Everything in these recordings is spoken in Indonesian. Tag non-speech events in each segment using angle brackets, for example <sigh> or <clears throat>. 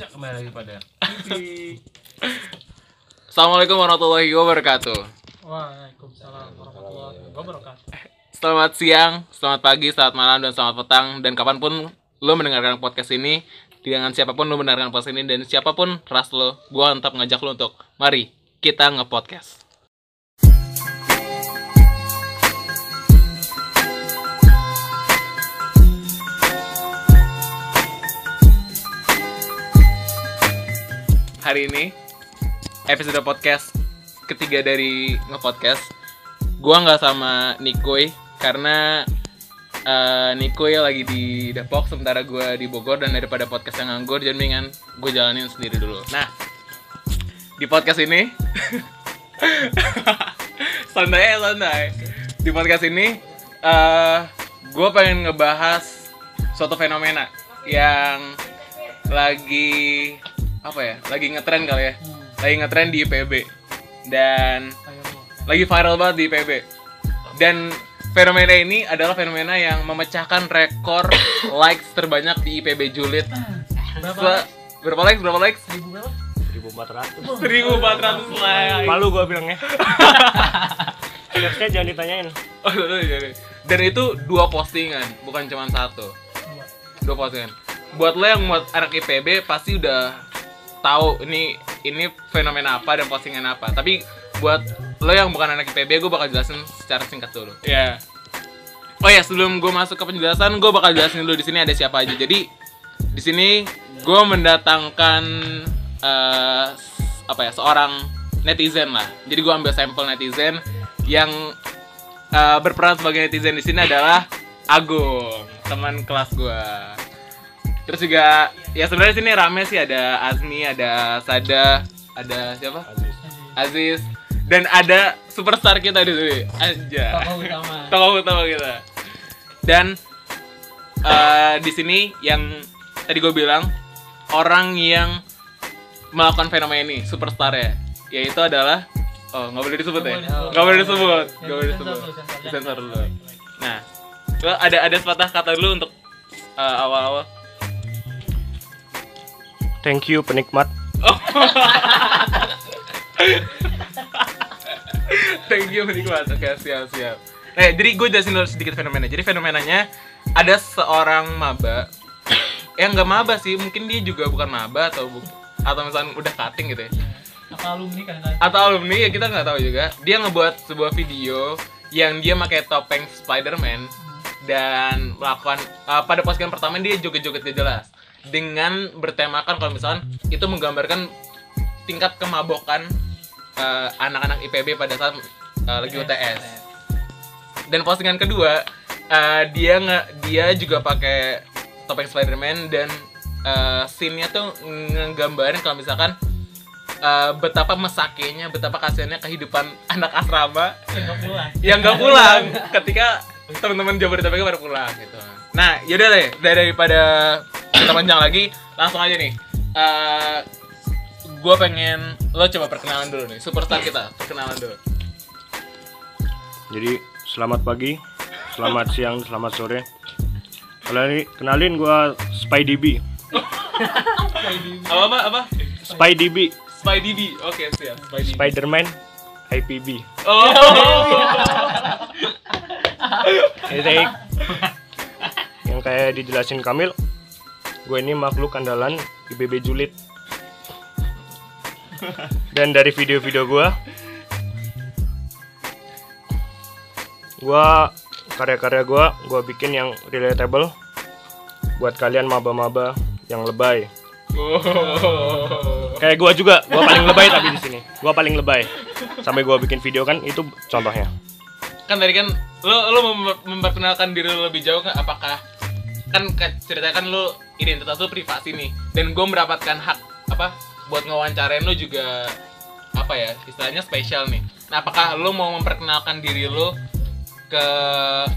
Ya kembali lagi pada <laughs> Assalamualaikum warahmatullahi wabarakatuh. Waalaikumsalam warahmatullahi wabarakatuh. Selamat siang, selamat pagi, selamat malam, dan selamat petang dan kapan pun lo mendengarkan podcast ini dengan siapa pun lo mendengarkan podcast ini dan siapa pun ras lo, gua tetap ngajak lo untuk mari kita nge-podcast. Hari ini episode podcast ketiga dari nge-podcast. Gua nggak sama Nikoy karena eh Nikoy lagi di Depok sementara gua di Bogor dan daripada podcast yang nganggur jadi mendingan gue jalanin sendiri dulu. Nah di podcast ini <laughs> santai ya santai. Di podcast ini eh gue pengen ngebahas suatu fenomena yang lagi apa ya lagi ngetren kali ya lagi ngetren di IPB dan lagi viral banget di IPB dan fenomena ini adalah fenomena yang memecahkan rekor <coughs> likes terbanyak di IPB Julid Berapa? Berapa likes berapa likes Seribu berapa? 1400 like Malu gua bilangnya. Harusnya <laughs> jangan ditanyain. Oh, iya, iya, iya. dan itu dua postingan bukan cuma satu Dua. dua postingan buat lo yang buat anak IPB pasti udah tahu ini ini fenomena apa dan postingan apa. Tapi buat lo yang bukan anak IPB gue bakal jelasin secara singkat dulu. Ya oh ya sebelum gue masuk ke penjelasan gue bakal jelasin dulu di sini ada siapa aja. Jadi di sini gue mendatangkan eh, apa ya seorang netizen lah. Jadi gue ambil sampel netizen yang eh, berperan sebagai netizen di sini adalah Agung teman kelas gue Terus juga ya sebenarnya sini rame sih ada Azmi, ada Sada, ada siapa? Aziz. Dan ada superstar kita di sini. Aja. Tokoh utama. <laughs> Tokoh utama kita. Dan eh, di sini yang tadi gue bilang orang yang melakukan fenomena ini superstar ya, yaitu adalah oh nggak boleh disebut ya, nggak boleh disebut, nggak boleh disebut, disensor dulu. Nah, ada ada sepatah kata dulu untuk eh, awal-awal. Thank you penikmat. <laughs> Thank you menikmat. Oke, siap siap. Eh, jadi gue jelasin dulu sedikit fenomena. Jadi fenomenanya ada seorang maba yang nggak maba sih, mungkin dia juga bukan maba atau bu atau misalnya udah cutting gitu ya. Apa alumni kan kan? Atau alumni ya kita nggak tahu juga. Dia ngebuat sebuah video yang dia pakai topeng Spider-Man dan melakukan uh, pada postingan pertama dia joget-joget gak jelas dengan bertemakan kalau misalkan itu menggambarkan tingkat kemabokan uh, anak-anak IPB pada saat uh, lagi UTS dan postingan kedua uh, dia nggak dia juga pakai topeng Spider-Man dan uh, scene-nya tuh ngegambarin kalau misalkan uh, betapa mesakenya, betapa kasihannya kehidupan <laughs> anak asrama Yang nggak pulang. yang nggak pulang ketika teman-teman Jabodetabek baru pulang gitu. Nah, yaudah deh daripada kita panjang lagi, langsung aja nih. Eh gue pengen lo coba perkenalan dulu nih, superstar kita perkenalan dulu. Jadi selamat pagi, selamat siang, selamat sore. Kenalin, kenalin gua SpyDB. Apa apa apa? SpyDB, SpyDB. Oke siap. SpyDB. Spiderman, IPB. Oh. Yang kayak dijelasin Kamil, gue ini makhluk andalan IPB julid. Dan dari video-video gue, gue karya-karya gue, gue bikin yang relatable buat kalian maba-maba yang lebay. Oh. Kayak gue juga, gue paling lebay tapi di sini, gue paling lebay. Sampai gue bikin video kan, itu contohnya. kan tadi kan lo lo mem- memperkenalkan diri lo lebih jauh kan apakah kan ceritanya kan lo identitas lo privasi nih dan gue mendapatkan hak apa buat ngewawancarain lo juga apa ya istilahnya spesial nih nah apakah lo mau memperkenalkan diri lo ke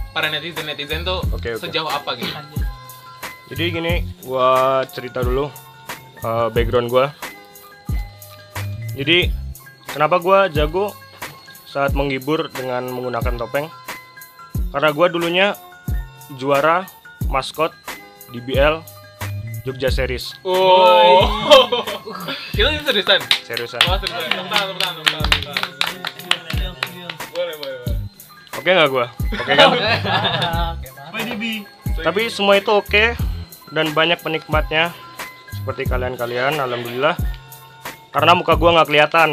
para netizen netizen tuh Oke, oke. sejauh apa gitu. Jadi gini, gua cerita dulu uh, background gua. Jadi kenapa gua jago saat menghibur dengan menggunakan topeng? Karena gua dulunya juara maskot DBL Jogja series Oh. Itu seriusan. seriusan Wah, seriusan. Tepuk tangan, tepuk tangan, tepuk tangan, tepuk tangan. Boleh, boleh, boleh. oke nggak gua oke kan Oke, Pak. tapi semua itu oke dan banyak penikmatnya seperti kalian-kalian alhamdulillah karena muka gua nggak kelihatan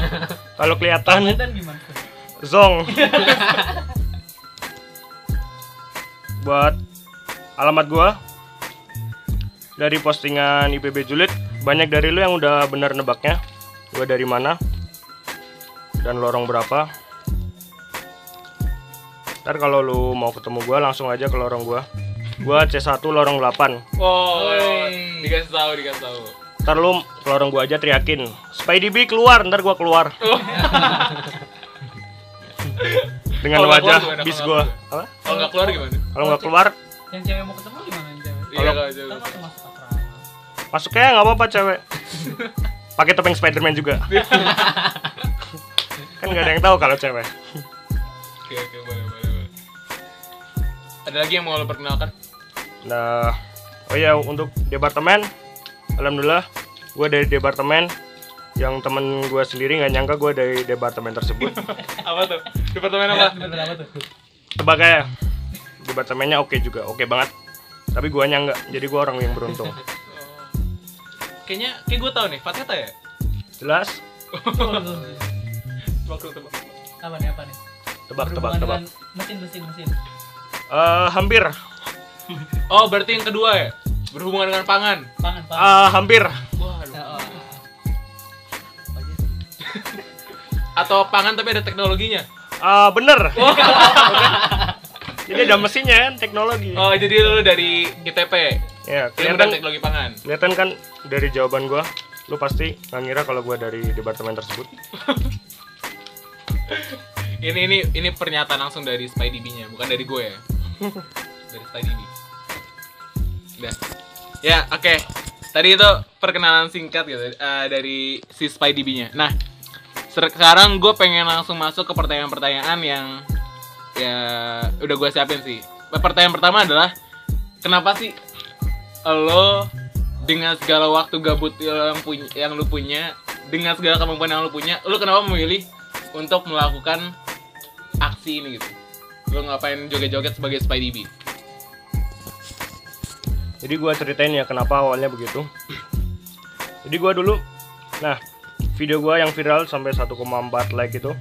<laughs> kalau kelihatan zong <laughs> buat alamat gua dari postingan IPB Julid. Banyak dari lu yang udah bener nebaknya. Gua dari mana dan lorong berapa. Ntar kalau lu mau ketemu gua langsung aja ke lorong gua. Gua C1 lorong 8 Oh, Woi. dikasih tahu, dikasih tahu. ntar lu ke lorong gua aja teriakin. Spidey B keluar ntar gua keluar. Dengan Kalau nggak wajah bis apa? Kalau nggak keluar gimana? kalau nggak keluar Yang cewek mau ketemu gimana yang cewek? Iya, kalau. Kita langsung masuk asrama. masuknya nggak apa-apa cewek <laughs> pakai topeng Spiderman juga <laughs> kan nggak ada yang tahu kalau cewek Oke, oke, boleh, boleh. Ada lagi yang mau lo perkenalkan? nah oh ya untuk departemen alhamdulillah gue dari departemen yang temen gue sendiri nggak nyangka gue dari departemen tersebut <laughs> apa tuh? Departemen apa? Bener apa tuh? tebak aja departemennya oke juga oke banget tapi guanya nggak jadi gue orang yang beruntung <laughs> Oh. Kayaknya, kayak gue tau nih, Fateta ya? jelas <laughs> Tebak dulu, tebak. Apa nih apa nih? tebak tebak tebak Mesin mesin mesin. Eh, hampir <laughs> Oh, berarti yang kedua ya? Berhubungan dengan pangan. Pangan pangan. Eh, hampir Waduh. Ya, oh. Atau pangan tapi ada teknologinya. Ah, bener jadi ada mesinnya kan teknologi Oh, jadi lu dari ITP. ya kelihatan teknologi pangan. kelihatan kan dari jawaban gua lu pasti nggak ngira kalau gua dari departemen tersebut <laughs> Ini ini ini pernyataan langsung dari Spidey B-nya, bukan dari gue ya. <laughs> dari Spidey B. Udah. Ya, oke. Tadi itu perkenalan singkat gitu eh, dari si Spidey B-nya. Nah, sekarang gue pengen langsung masuk ke pertanyaan-pertanyaan yang ya udah gue siapin sih. Pertanyaan pertama adalah kenapa sih lo dengan segala waktu gabut yang punya yang lu punya dengan segala kemampuan yang lu punya lu kenapa memilih untuk melakukan aksi ini gitu? Lu ngapain joget-joget sebagai Spidey B? Jadi gua ceritain ya kenapa awalnya begitu. Jadi gua dulu nah video gua yang viral sampai 1,4 like itu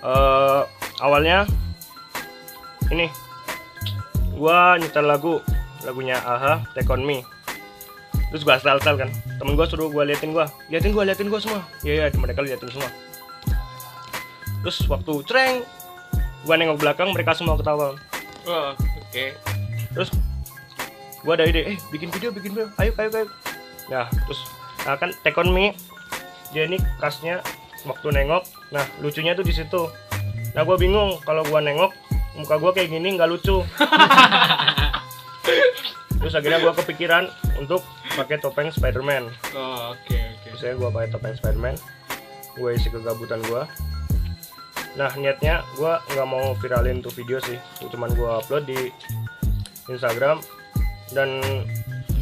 eh awalnya ini gua nyetel lagu lagunya AHA Take On Me. Terus gua asal-asal kan temen gua suruh gua liatin gua liatin gua liatin gua semua. Iya iya mereka liatin semua. Terus waktu cereng gua nengok belakang mereka semua ketawa. Wah, oke. Terus gua ada ide eh bikin video bikin video. Ayo ayo ayo. Nah terus nah kan take on me dia ini khasnya waktu nengok. Nah lucunya tuh di situ nah gua bingung kalau gua nengok muka gua kayak gini nggak lucu. Terus akhirnya gua kepikiran untuk pakai topeng Spiderman. Oh, oke oke. Terus saya gua pakai topeng Spiderman. Gue isi kegabutan gua. Nah niatnya gua nggak mau viralin tuh video sih. Cuman gua upload di Instagram. Dan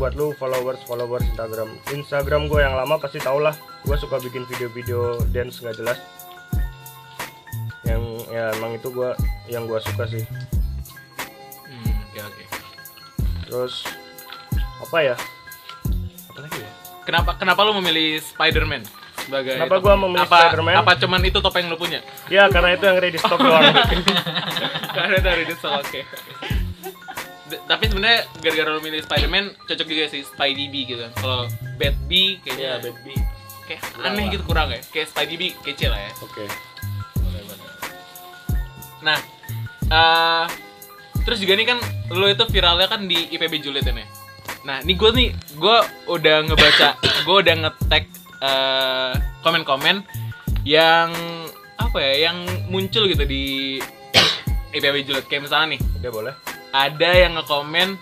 buat lu followers followers Instagram. Instagram gue yang lama pasti tau lah. Gue suka bikin video-video dance nggak jelas ya emang itu gua yang gua suka sih. Hmm, oke oke. Terus apa ya? Apa lagi ya? Kenapa kenapa lu memilih Spider-Man sebagai Kenapa topeng? gua memilih apa, Spider-Man? apa cuman itu topeng lu punya? Ya karena itu yang ready stock doang. <laughs> Karena dari itu oke. D- tapi sebenarnya gara-gara lu milih Spider-Man cocok juga sih Spidey B gitu kan. Kalau Bad B kayaknya bad B kayak Kurang aneh lah. gitu kurang ya. Kayak Spidey B kece lah ya. Oke Nah, eh terus juga nih kan lo itu viralnya kan di IPB Julid ini. Nah, ini gue nih, gue udah ngebaca, <coughs> gue udah nge-tag eh, komen-komen yang apa ya, yang muncul gitu di <coughs> IPB Julid. Kayak misalnya nih, udah boleh ada yang ngekomen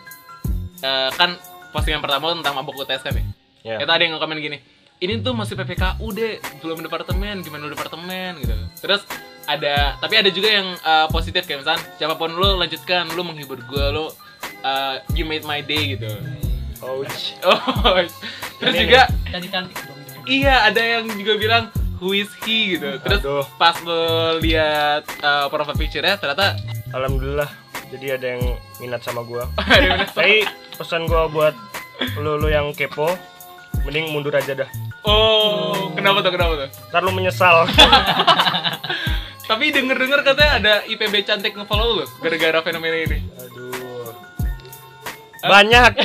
eh, kan postingan pertama tentang mabuk UTS kan ya. ya Itu ada yang ngekomen gini. Ini tuh masih PPKU deh, belum departemen, gimana departemen gitu. Terus ada, tapi ada juga yang uh, positif kayak misalnya siapa pun lu lanjutkan, lu menghibur gue, lu uh, you made my day gitu. Ouch. Oh, <laughs> terus Ini juga Cantik cantik dong. iya ada yang juga bilang who is he gitu. Terus Aduh. pas lo lihat uh, profile picture-nya ternyata Alhamdulillah. Jadi ada yang minat sama bilang, <laughs> Tapi pesan gua buat lu lu yang kepo, mending mundur aja dah. Oh, kenapa tuh? Kenapa tuh? Ntar lu menyesal. <laughs> Tapi denger-denger katanya ada IPB cantik nge-follow lo gara-gara fenomena ini. Aduh. Banyak. <laughs>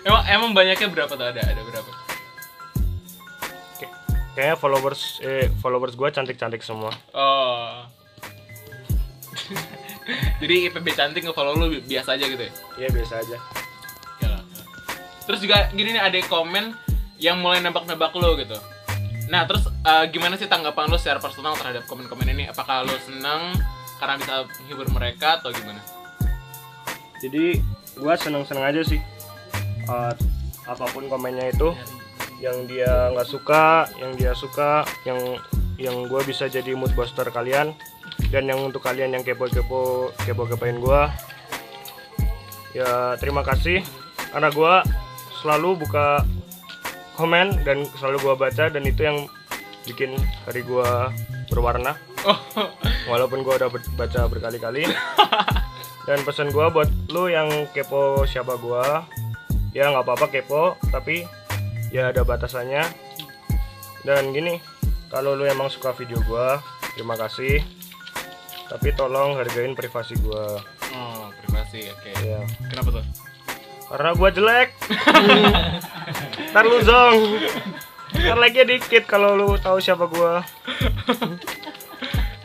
Emang emang banyaknya berapa tuh? Ada ada berapa? Kay- Kayaknya followers eh followers gua cantik-cantik semua. Oh. <laughs> Jadi IPB cantik nge-follow lu bi- biasa aja gitu ya? Iya biasa aja. Ya. Terus juga gini nih ada komen yang mulai nebak-nebak lu gitu. Nah, terus eh, gimana sih tanggapan lu secara personal terhadap komen-komen ini? Apakah lu seneng karena bisa menghibur mereka atau gimana? Jadi gua seneng-seneng aja sih. Eh, apa pun komennya itu yang dia nggak suka, yang dia suka, yang yang gue bisa jadi mood booster kalian dan yang untuk kalian yang kepo-kepo kepo-kepoin gue ya terima kasih karena gue selalu buka komen dan selalu gue baca dan itu yang bikin hari gue berwarna. Oh, walaupun gue udah baca berkali-kali. <laughs> Dan pesan gue buat lu yang kepo siapa gue ya nggak apa-apa kepo tapi ya ada batasannya. Dan gini kalau lu emang suka video gue terima kasih. Tapi tolong hargain privasi gue oh privasi, oke. ya Kenapa tuh? Karena gue jelek. <laughs> Ntar lu zong. Ntar lagi dikit kalau lu tahu siapa gue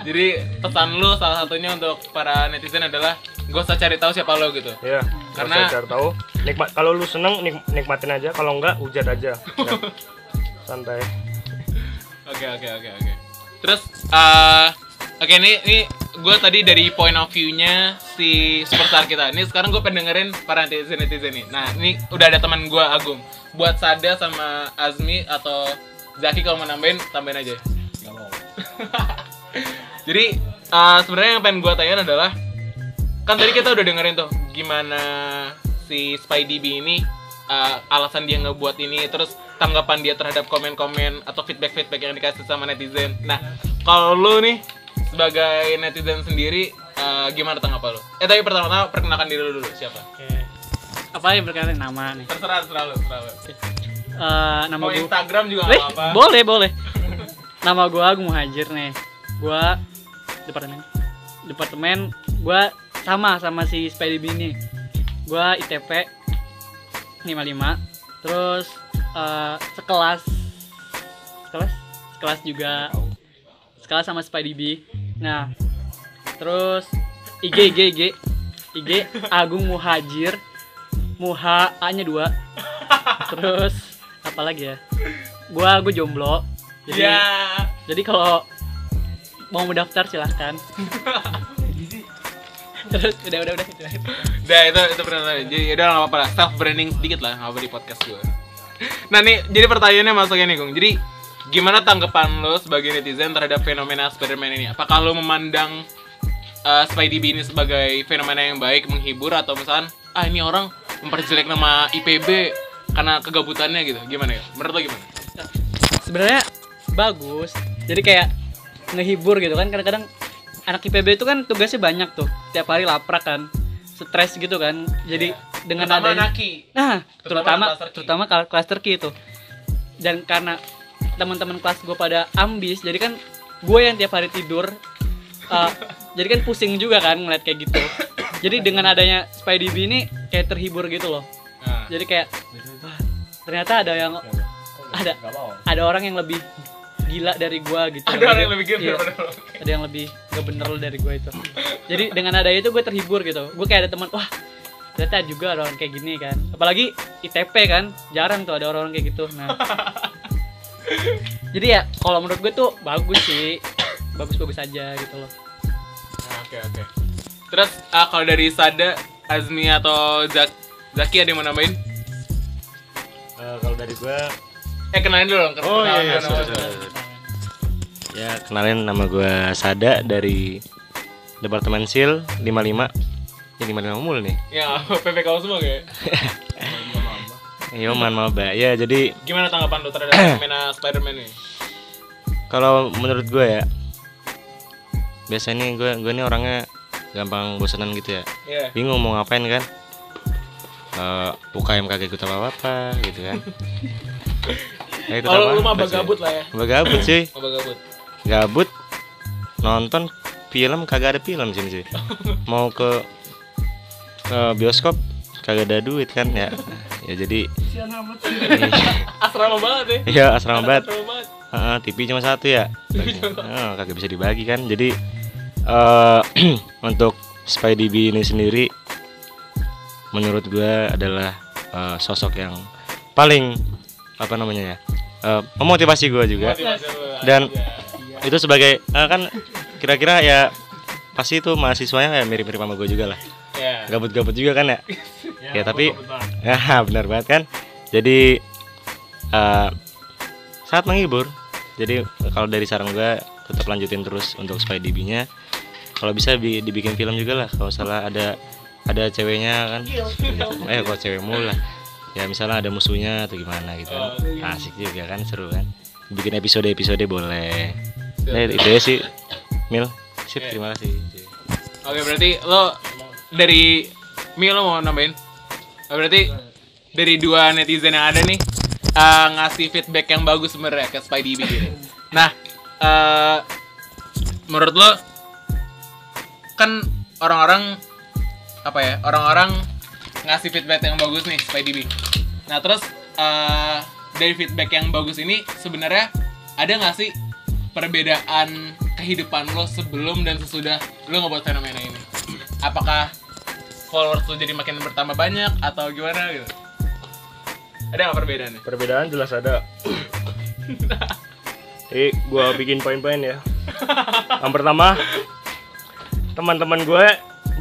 Jadi pesan lu salah satunya untuk para netizen adalah gak usah cari tahu siapa lo gitu. ya Karena- karena cari tahu. Nikmat kalau lu seneng nik- nikmatin aja. Kalau enggak hujat aja. <laughs> Ya. santai. Oke oke oke oke. Terus eh oke ini ini gue tadi dari point of view-nya si superstar kita. Ini sekarang gue pengen dengerin para netizen netizen nih. Nah ini udah ada teman gue Agung. Buat Sada sama Azmi atau Zaki kalau mau nambahin tambahin aja. <laughs> Jadi eh, sebenarnya yang pengen gue tanyain adalah kan tadi kita udah dengerin tuh gimana si Spidey B ini eh, alasan dia ngebuat ini terus tanggapan dia terhadap komen-komen atau feedback-feedback yang dikasih sama netizen. Nah, kalau lu nih sebagai netizen sendiri eh, gimana tanggapan lu? Eh tapi pertama-tama perkenalkan diri lu dulu siapa? Oke. Apa yang berkaitan nama nih? Terserah terserah lu, terserah lu. Eh, nama gue. Instagram juga Eh, apa-apa. boleh boleh. nama gue Agung Muhajir nih. Gue departemen departemen gue sama sama si Spidey B ini. Gue ITP 55 terus eh, sekelas sekelas sekelas juga sekelas sama Spidey B. Nah, terus IG IG IG IG Agung Muhajir Muha A nya dua terus apa lagi ya gua gue jomblo jadi Ya. jadi kalau mau mendaftar silahkan <laughs> terus udah udah udah, udah. Udah itu itu pertanyaan. Jadi udah nggak apa-apa lah. Self branding sedikit lah nggak apa di podcast gue. Nah nih jadi pertanyaannya masuknya nih Gung. Jadi gimana tanggapan lo sebagai netizen terhadap fenomena Spiderman ini? Apakah lo memandang uh, Spidey ini sebagai fenomena yang baik, menghibur atau misalkan ah ini orang memperjelek nama IPB karena kegabutannya gitu? Gimana ya? Menurut lo gimana? sebenarnya bagus jadi kayak ngehibur gitu kan kadang-kadang anak IPB itu kan tugasnya banyak tuh tiap hari laprak kan stres gitu kan jadi dengan Terutama adanya Naki. Nah, Terutama terutama kalau cluster key itu. Dan karena teman-teman kelas gue pada ambis, jadi kan gue yang tiap hari tidur uh, jadi kan pusing juga kan ngeliat kayak gitu. Jadi dengan adanya Spidey B ini kayak terhibur gitu loh. Nah. Jadi kayak wah, ternyata ada yang ada ada orang yang lebih gila dari gua gitu. Ada orang yang lebih gila Iya ada yang lebih gak bener lo dari gue itu jadi dengan adanya itu gue terhibur gitu gue kayak ada teman wah ternyata juga ada orang kayak gini kan apalagi ITP kan jarang tuh ada orang-orang kayak gitu nah <laughs> jadi ya kalau menurut gue tuh bagus sih bagus-bagus aja gitu loh Nah, Oke oke. Terus ah, kalau dari Sada, Azmi atau Zak Zaki ada yang mau nambahin? Eh, kalau dari gua Eh kenalin dulu dong. Oh iya, iya, sorry, nama- sorry, sorry. Ya, kenalin nama gue Sada dari Departemen SIL 55 Jadi mana mulu nih? Ya, <laughs> PPK semua kayak. <laughs> Yoman maba. Ya jadi Gimana tanggapan lu terhadap <clears throat> fenomena Spider-Man ini? kalau menurut gue ya biasanya gue gue ini orangnya gampang bosanan gitu ya Iya. bingung mau ngapain kan Eh UKM kagak ikut apa apa gitu kan <laughs> Ya, Kalau lu mah sih. gabut lah ya. Maba gabut cuy <clears throat> Maba gabut. gabut nonton film kagak ada film sini sih <laughs> mau ke ke bioskop kagak ada duit kan ya <laughs> ya jadi Asrama banget ya. ya asrama banget. Heeh, TV cuma satu ya? Heeh, kagak bisa dibagi kan? Jadi eh <clears throat> untuk SpyDB ini sendiri menurut gua adalah eh, sosok yang paling apa namanya ya eh, memotivasi gua juga. Dan- itu sebagai kan kira-kira ya pasti itu mahasiswanya kayak mirip-mirip sama gue juga lah. Ya. gabut-gabut juga kan ya? <laughs> Ya tapi <laughs> ya benar banget kan? Jadi eh sangat menghibur. Jadi kalau dari saran gue tetap lanjutin terus untuk SpyDB nya kalau bisa bi- dibikin film juga lah kalau salah ada ada ceweknya kan? Eh kok cewek mulu lah. Ya misalnya ada musuhnya atau gimana gitu kan. asik juga kan seru kan? Bikin episode episode boleh nah, itu ya sih Mil. Sip terima kasih. Oke, berarti lo dari Mi lo mau nambahin? Oh, berarti dari dua netizen yang ada nih eh, ngasih feedback yang bagus sebenarnya ke SpyDB gitu. Nah, eh menurut lo kan orang-orang apa ya? Orang-orang ngasih feedback yang bagus nih SpyDB. Nah, terus eh dari feedback yang bagus ini sebenarnya ada nggak sih perbedaan kehidupan lo sebelum dan sesudah lo ngebuat fenomena ini? Apakah followers lo jadi makin bertambah banyak atau gimana gitu? Ada nggak perbedaannya? perbedaan jelas ada Eh, gua bikin poin-poin ya. Yang pertama, teman-teman gue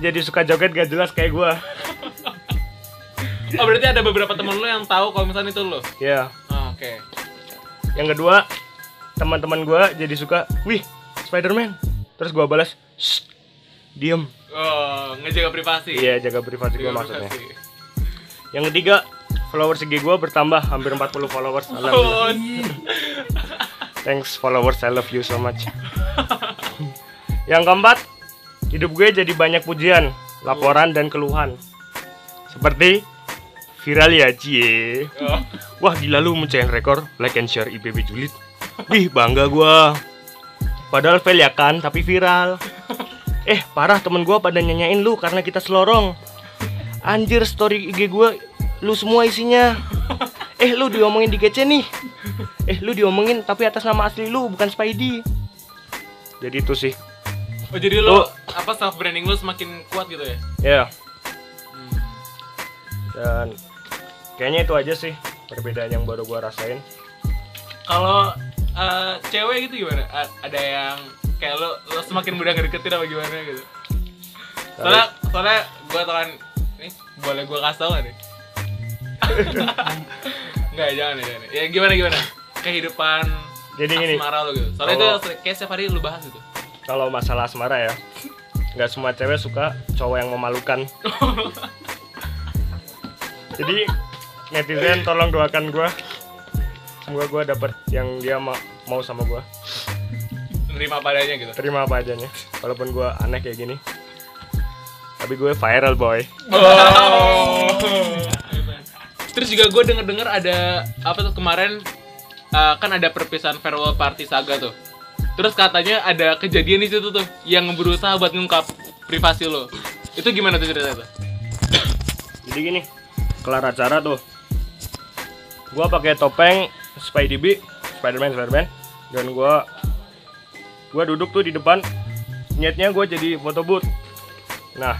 jadi suka joget gak jelas kayak gua. Oh berarti ada beberapa temen lo yang tahu kalau misalnya itu lo? Ya. Oh, Oke. Yang kedua, teman-teman gua jadi suka, wih, Spider-Man. Terus gua balas, "Shh, diem. Oh ngejaga privasi. Iya, jaga privasi gua Jaga maksudnya. Yang ketiga, followers IG gua bertambah hampir 40 followers. Alhamdulillah. Oh, Thanks followers, I love you so much. Yang keempat, hidup gue jadi banyak pujian, laporan dan keluhan. Seperti viral ya cie. oh. Wah gila lu mencein rekor like and share IPB julid. Wih bangga gua. Padahal fail ya kan, tapi viral. Eh parah temen gua pada nyanyain lu karena kita selorong. Anjir story IG gua lu semua isinya. Eh lu diomongin di GC nih. Eh lu diomongin tapi atas nama asli lu bukan Spidey. Jadi itu sih. Oh jadi Tuh. apa self branding lo semakin kuat gitu ya? Ya. Hmm. Dan kayaknya itu aja sih perbedaan yang baru gua rasain. Kalau eh, cewek gitu gimana? A- ada yang kayak lo, lo semakin mudah ngedeketin apa gimana gitu? Soalnya, soalnya gue tau kan, nih boleh gue kasih tau gak nih? <laughs> Enggak, jangan ya, jangan ya. Gimana gimana? Kehidupan Jadi gini. asmara lo gitu. Soalnya itu kayak setiap hari lo bahas gitu. kalau masalah asmara ya nggak semua cewek suka cowok yang memalukan <laughs> jadi netizen tolong doakan gua semoga gua dapet yang dia ma- mau sama gua Nerima padanya gitu. terima apa adanya walaupun gua aneh kayak gini tapi gue viral boy Oh. Terus juga gue denger-denger ada apa tuh kemarin eh, kan ada perpisahan farewell party saga tuh. Terus katanya ada kejadian di situ tuh yang berusaha buat ngungkap privasi lo. Itu gimana tuh ceritanya tuh? <coughs> jadi gini kelar acara tuh gua pakai topeng SpyDB Spiderman Spiderman dan gua gua duduk tuh di depan. Niatnya gua jadi foto booth. Nah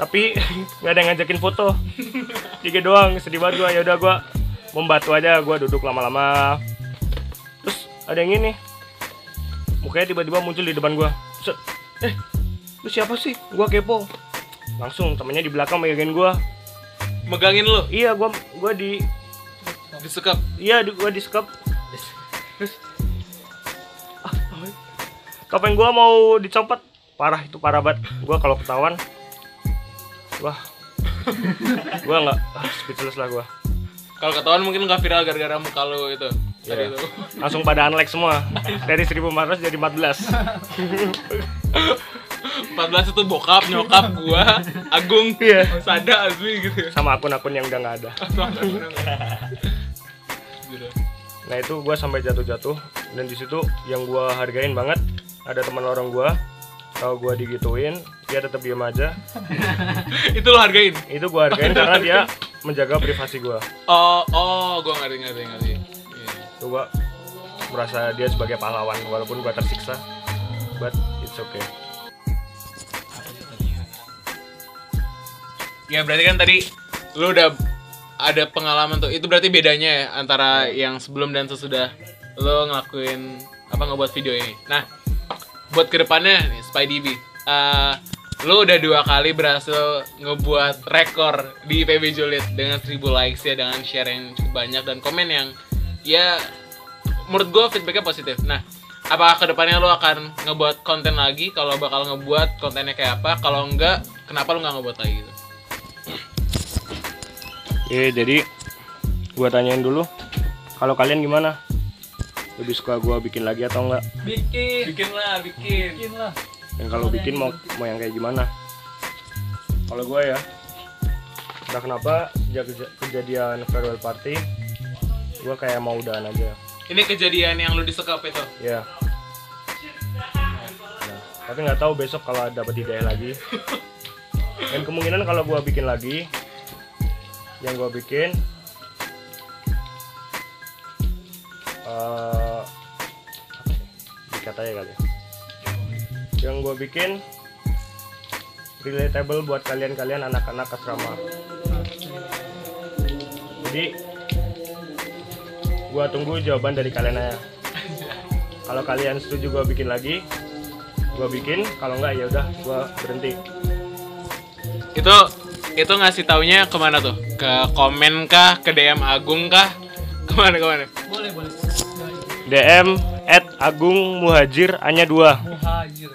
tapi <laughs> nggak ada yang ngajakin foto. Tiga doang sedih banget gua. Ya udah gua membantu aja. Gua duduk lama-lama. Terus ada yang ini. Mukanya tiba-tiba muncul di depan gua. Set. eh lu siapa sih? Gua kepo. Langsung temennya di belakang megangin gua. Megangin lo, iya gua gua di disekap. iya di, gua topeng gua mau dicopot parah itu parah banget gua kalau ketahuan wah <laughs> gua nggak ah, speechless lah gua Kalau ketahuan mungkin nggak viral gara-gara muka lu itu. Iya. itu. langsung pada unlike semua <laughs> dari 1400 jadi 14 14 <laughs> itu bokap, nyokap gua, Agung, Iya. Sada, Azmi gitu. sama akun-akun yang udah nggak ada nah itu gua sampai jatuh-jatuh dan di situ yang gua hargain banget ada teman orang gua kalau gua digituin dia tetap diem aja <laughs> itu lo hargain. itu gua hargain karena dia menjaga privasi gua Oh, oh, gua ngerti ngerti ngerti. Iya. itu gua merasa dia sebagai pahlawan walaupun gua tersiksa but it's okay Ya berarti kan tadi lu udah ada pengalaman tuh. Itu berarti bedanya ya antara yang sebelum dan sesudah lu ngelakuin apa ngebuat video ini. Nah, buat ke depannya nih SpyDB, eh lu udah dua kali berhasil ngebuat rekor di IPB Julid dengan 1000 likes ya dengan share yang cukup banyak dan komen yang ya menurut gue feedbacknya positif. Nah, apakah ke depannya lu akan ngebuat konten lagi? Kalau bakal ngebuat kontennya kayak apa? Kalau enggak, kenapa lu nggak ngebuat lagi gitu? Oke, jadi gua tanyain dulu. Kalau kalian gimana? Lebih suka gua bikin lagi atau enggak? bikin Bikin lah, bikin. bikin lah Dan kalau bikin mau mau yang kayak gimana? Kalau gua ya, udah kenapa sejak keja- kejadian farewell party, gua kayak mau udahan aja. Ini kejadian yang lu disekap itu. Ya. Nah, tapi nggak tahu besok kalau dapat ide lagi. Dan kemungkinan kalau gua bikin lagi, yang gua bikin eh sih? Dikatanya kali. ya. Yang gua bikin relatable buat kalian-kalian anak-anak asrama. Jadi gua tunggu jawaban dari kalian aja kalau kalian setuju gue bikin lagi gue bikin kalau enggak ya udah gue berhenti Itu itu ngasih taunya ke mana tuh? Ke komen kah? Ke DM Agung kah? <laughs> Ke mana ke mana? boleh boleh DM at Agung Muhajir hanya dua muhajir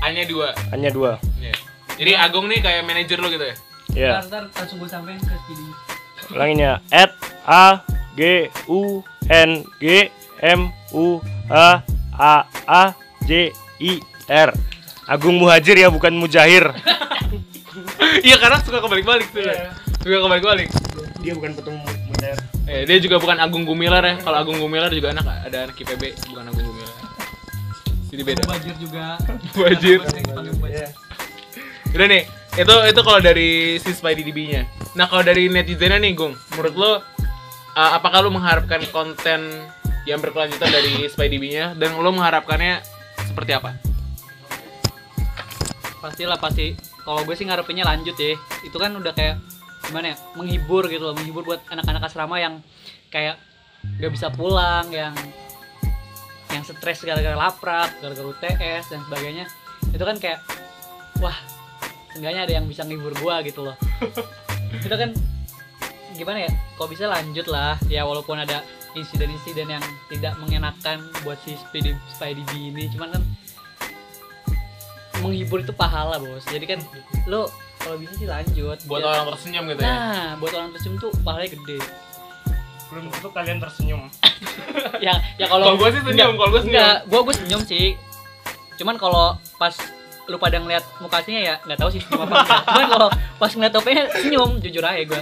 Hanya dua. hanya dua Iya. Jadi Agung nih kayak manajer lu gitu ya? ya ntar ntar langsung gue sampein ke speedy ulanginnya at A G U N G M U H A A J I R Agung Muhajir ya bukan Mujahir <laughs> Iya karena suka kebalik-balik tuh. Iya. Suka kebalik-balik. dia bukan petung Mujahir Eh, dia juga bukan Agung Gumilar ya. Kalau Agung Gumilar juga anak ada anak IPB, bukan Agung Gumilar. Jadi beda. Mubajir juga. Panggil Mubajir. Udah nih, itu itu kalau dari si SpyDB-nya. Nah, kalau dari netizennya nih, Gung, menurut lo uh, apakah lo mengharapkan konten yang berkelanjutan dari SpyDB-nya dan lo mengharapkannya seperti apa? pastilah pasti kalau gue sih ngarepinnya lanjut ya itu kan udah kayak gimana ya menghibur gitu loh menghibur buat anak-anak asrama yang kayak gak bisa pulang yang yang stres gara-gara laprak gara-gara UTS dan sebagainya. Itu kan kayak wah seenggaknya ada yang bisa nghibur gua gitu loh. <laughs> Kita kan gimana ya kok bisa lanjut lah ya walaupun ada insiden-insiden yang tidak mengenakan buat si Spidey Spidey ini cuman kan menghibur itu pahala bos. Jadi kan lo kalau bisa sih lanjut Buat Ya. orang tersenyum gitu ya. nah buat orang tersenyum tuh pahalanya gede belum tentu kalian tersenyum <laughs> ya ya kalau gua sih senyum, kalau gua senyum. enggak gua gua senyum sih cuman kalau pas lu pada ngeliat mukanya ya nggak tahu sih senyum apa <laughs> cuman kalau pas ngeliat topengnya senyum jujur aja gua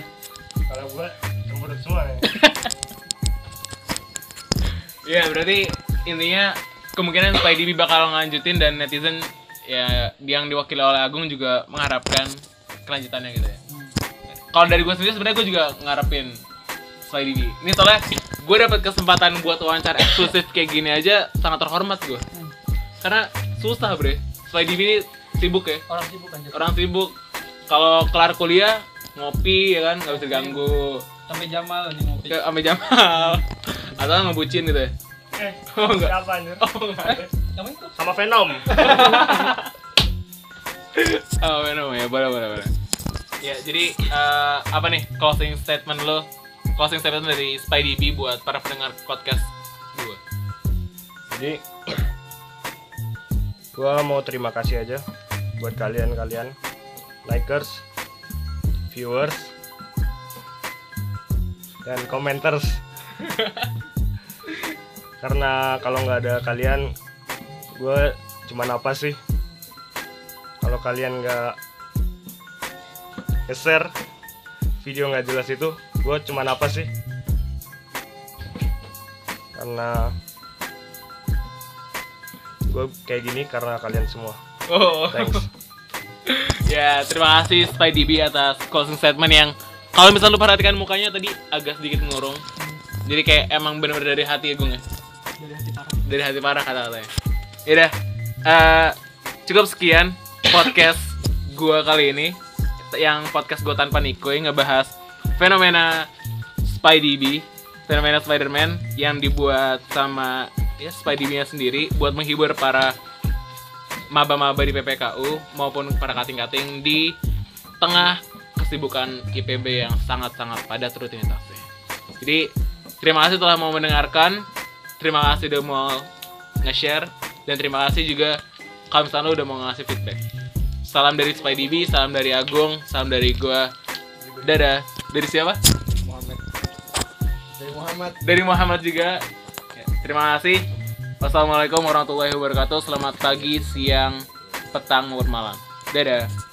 kalau gua cemberut semua ya <laughs> Iya, berarti intinya kemungkinan SpyDB bakal ngelanjutin dan netizen ya yang diwakili oleh Agung juga mengharapkan kelanjutannya gitu ya. Kalau dari gue sendiri sebenarnya gue juga ngarepin SpyDB. Ini soalnya gue dapat kesempatan buat wawancara eksklusif kayak gini aja sangat terhormat gue. Karena susah bre. SpyDB ini sibuk ya. orang sibuk kan Orang sibuk. Kalau kelar kuliah ngopi ya kan nggak bisa diganggu. sampai Jamal nih ngopi Ke ame Jamal atau ngebucin gitu ya. eh <laughs> Oh enggak. siapa anjir Oh enggak. itu sama Venom <laughs> Oh, benar ya, boleh, boleh, boleh. Ya, jadi eh, apa nih closing statement lo? Closing statement dari SpyDB buat para pendengar podcast gue. Jadi <clears throat> gua mau terima kasih aja buat kalian-kalian likers viewers dan commenters <laughs> karena kalau nggak ada kalian gue cuman apa sih kalau kalian nggak nge-share video nggak jelas itu gue cuman apa sih karena gue kayak gini karena kalian semua Oh. thanks <laughs> ya, terima kasih SpyDB atas closing statement yang kalau misalnya lu perhatikan mukanya tadi agak sedikit ngurung. Jadi kayak emang bener-bener dari hati ya Gung ya. Dari hati parah. Dari hati parah kata-katanya. Yaudah, eh, cukup sekian podcast gua kali ini yang podcast gua tanpa Nikoy ngebahas fenomena SpyDB, fenomena Spider-Man yang dibuat sama ya SpyDB-nya sendiri buat menghibur para maba-maba di PPKU maupun para kating-kating di tengah kesibukan IPB yang sangat-sangat padat rutinitasnya. Jadi terima kasih telah mau mendengarkan, terima kasih udah mau nge-share, dan terima kasih juga kalau misalnya udah mau ngasih feedback. Salam dari SpyDB, salam dari Agung, salam dari gua. Dadah. Dari siapa? Muhammad dari Muhammad Dari Muhammad juga. Terima kasih. Wassalamualaikum warahmatullahi wabarakatuh. Selamat pagi, siang, petang, malam. Dadah.